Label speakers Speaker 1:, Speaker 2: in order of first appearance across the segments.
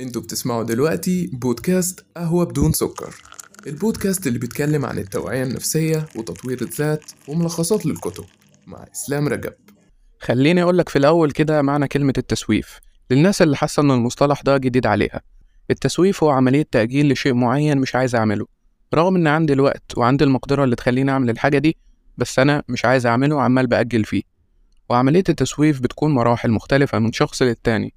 Speaker 1: أنتوا بتسمعوا دلوقتي بودكاست قهوة بدون سكر. البودكاست اللي بيتكلم عن التوعية النفسية وتطوير الذات وملخصات للكتب. مع إسلام رجب.
Speaker 2: خليني أقولك في الأول كده معنى كلمة التسويف. للناس اللي حاسة إن المصطلح ده جديد عليها. التسويف هو عملية تأجيل لشيء معين مش عايز أعمله. رغم إن عندي الوقت وعندي المقدرة اللي تخليني أعمل الحاجة دي بس أنا مش عايز أعمله وعمال بأجل فيه. وعملية التسويف بتكون مراحل مختلفة من شخص للتاني.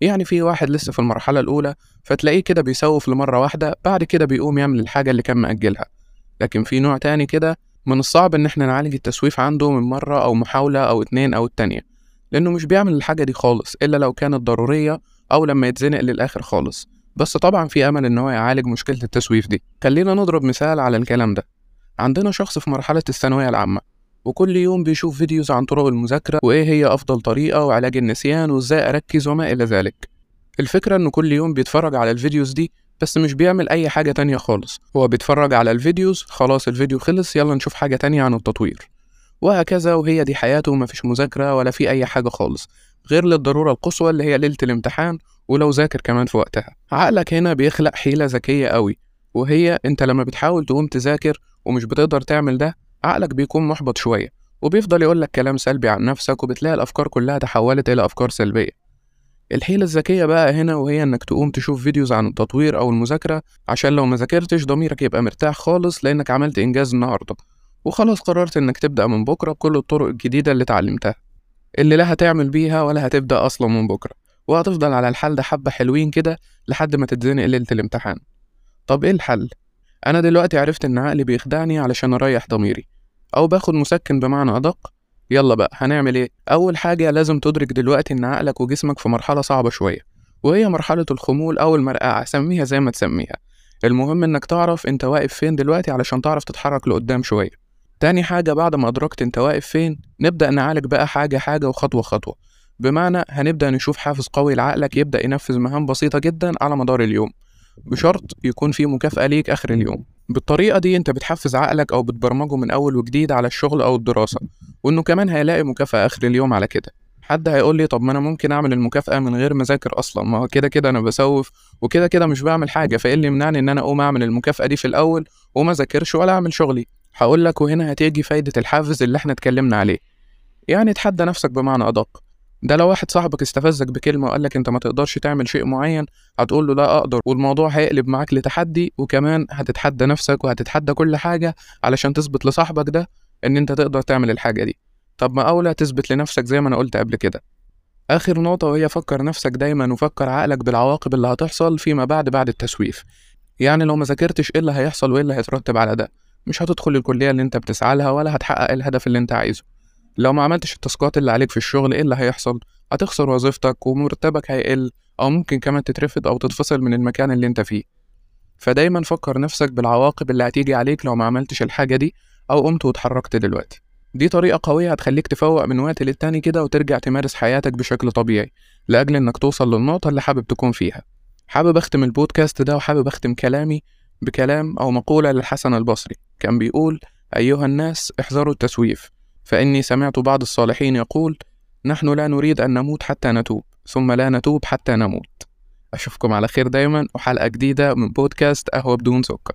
Speaker 2: يعني في واحد لسه في المرحلة الأولى فتلاقيه كده بيسوف لمرة واحدة بعد كده بيقوم يعمل الحاجة اللي كان مأجلها. لكن في نوع تاني كده من الصعب إن إحنا نعالج التسويف عنده من مرة أو محاولة أو اتنين أو التانية لأنه مش بيعمل الحاجة دي خالص إلا لو كانت ضرورية أو لما يتزنق للآخر خالص. بس طبعا في أمل إن هو يعالج مشكلة التسويف دي. خلينا نضرب مثال على الكلام ده. عندنا شخص في مرحلة الثانوية العامة. وكل يوم بيشوف videos عن طرق المذاكرة وإيه هي أفضل طريقة وعلاج النسيان وإزاي أركز وما إلى ذلك. الفكرة إنه كل يوم بيتفرج على الفيديوز دي بس مش بيعمل أي حاجة تانية خالص. هو بيتفرج على ال videos خلاص الفيديو خلص يلا نشوف حاجة تانية عن التطوير. وهكذا وهي دي حياته ومفيش مذاكرة ولا في أي حاجة خالص غير للضرورة القصوى اللي هي ليلة الامتحان ولو ذاكر كمان في وقتها. عقلك هنا بيخلق حيلة ذكية قوي وهي أنت لما بتحاول تقوم تذاكر ومش بتقدر تعمل ده عقلك بيكون محبط شوية وبيفضل يقولك كلام سلبي عن نفسك وبتلاقي الأفكار كلها تحولت إلى أفكار سلبية. الحيلة الذكية بقى هنا وهي إنك تقوم تشوف فيديوز عن التطوير أو المذاكرة عشان لو ما ذاكرتش ضميرك يبقى مرتاح خالص لأنك عملت إنجاز النهاردة. وخلاص قررت إنك تبدأ من بكرة بكل الطرق الجديدة اللي اتعلمتها. اللي لا هتعمل بيها ولا هتبدأ أصلا من بكرة. وهتفضل على الحال ده حبة حلوين كده لحد ما تتزنق ليلة الامتحان. طب إيه الحل؟ أنا دلوقتي عرفت إن عقلي بيخدعني علشان أريح ضميري. أو باخد مسكن بمعنى أدق. يلا بقى هنعمل إيه؟ أول حاجة لازم تدرك دلوقتي إن عقلك وجسمك في مرحلة صعبة شوية وهي مرحلة الخمول أو المرقعة سميها زي ما تسميها. المهم إنك تعرف أنت واقف فين دلوقتي علشان تعرف تتحرك لقدام شوية. تاني حاجة بعد ما أدركت أنت واقف فين نبدأ نعالج بقى حاجة حاجة وخطوة خطوة. بمعنى هنبدأ نشوف حافز قوي لعقلك يبدأ ينفذ مهام بسيطة جدا على مدار اليوم. بشرط يكون في مكافأة ليك آخر اليوم. بالطريقة دي أنت بتحفز عقلك أو بتبرمجه من أول وجديد على الشغل أو الدراسة وإنه كمان هيلاقي مكافأة آخر اليوم على كده. حد هيقول لي طب ما أنا ممكن أعمل المكافأة من غير ما اذاكر أصلا ما هو كده كده أنا بسوف وكده كده مش بعمل حاجة فإيه اللي يمنعني إن أنا أقوم أعمل المكافأة دي في الأول وما ذاكرش ولا أعمل شغلي؟ هقول لك وهنا هتيجي فايدة الحافز اللي إحنا اتكلمنا عليه. يعني تحدى نفسك بمعنى أدق. ده لو واحد صاحبك استفزك بكلمة وقال لك انت ما تقدرش تعمل شيء معين هتقول له لا أقدر والموضوع هيقلب معاك لتحدي وكمان هتتحدى نفسك وهتتحدى كل حاجة علشان تثبت لصاحبك ده إن أنت تقدر تعمل الحاجة دي. طب ما أولى تثبت لنفسك زي ما أنا قلت قبل كده. آخر نقطة وهي فكر نفسك دايما وفكر عقلك بالعواقب اللي هتحصل فيما بعد بعد التسويف. يعني لو ما ذاكرتش إيه اللي هيحصل وإيه اللي هيترتب على ده؟ مش هتدخل الكلية اللي أنت بتسعى لها ولا هتحقق الهدف اللي أنت عايزه. لو ما عملتش التاسكات اللي عليك في الشغل إيه اللي هيحصل؟ هتخسر وظيفتك ومرتبك هيقل أو ممكن كمان تترفض أو تتفصل من المكان اللي أنت فيه. فدايما فكر نفسك بالعواقب اللي هتيجي عليك لو ما عملتش الحاجة دي أو قمت واتحركت دلوقتي. دي طريقة قوية هتخليك تفوق من وقت للتاني كده وترجع تمارس حياتك بشكل طبيعي لأجل إنك توصل للنقطة اللي حابب تكون فيها. حابب أختم البودكاست ده وحابب أختم كلامي بكلام أو مقولة للحسن البصري. كان بيقول أيها الناس احذروا التسويف. فإني سمعت بعض الصالحين يقول نحن لا نريد أن نموت حتى نتوب ثم لا نتوب حتى نموت. أشوفكم على خير دايما وحلقة جديدة من بودكاست قهوة بدون سكر.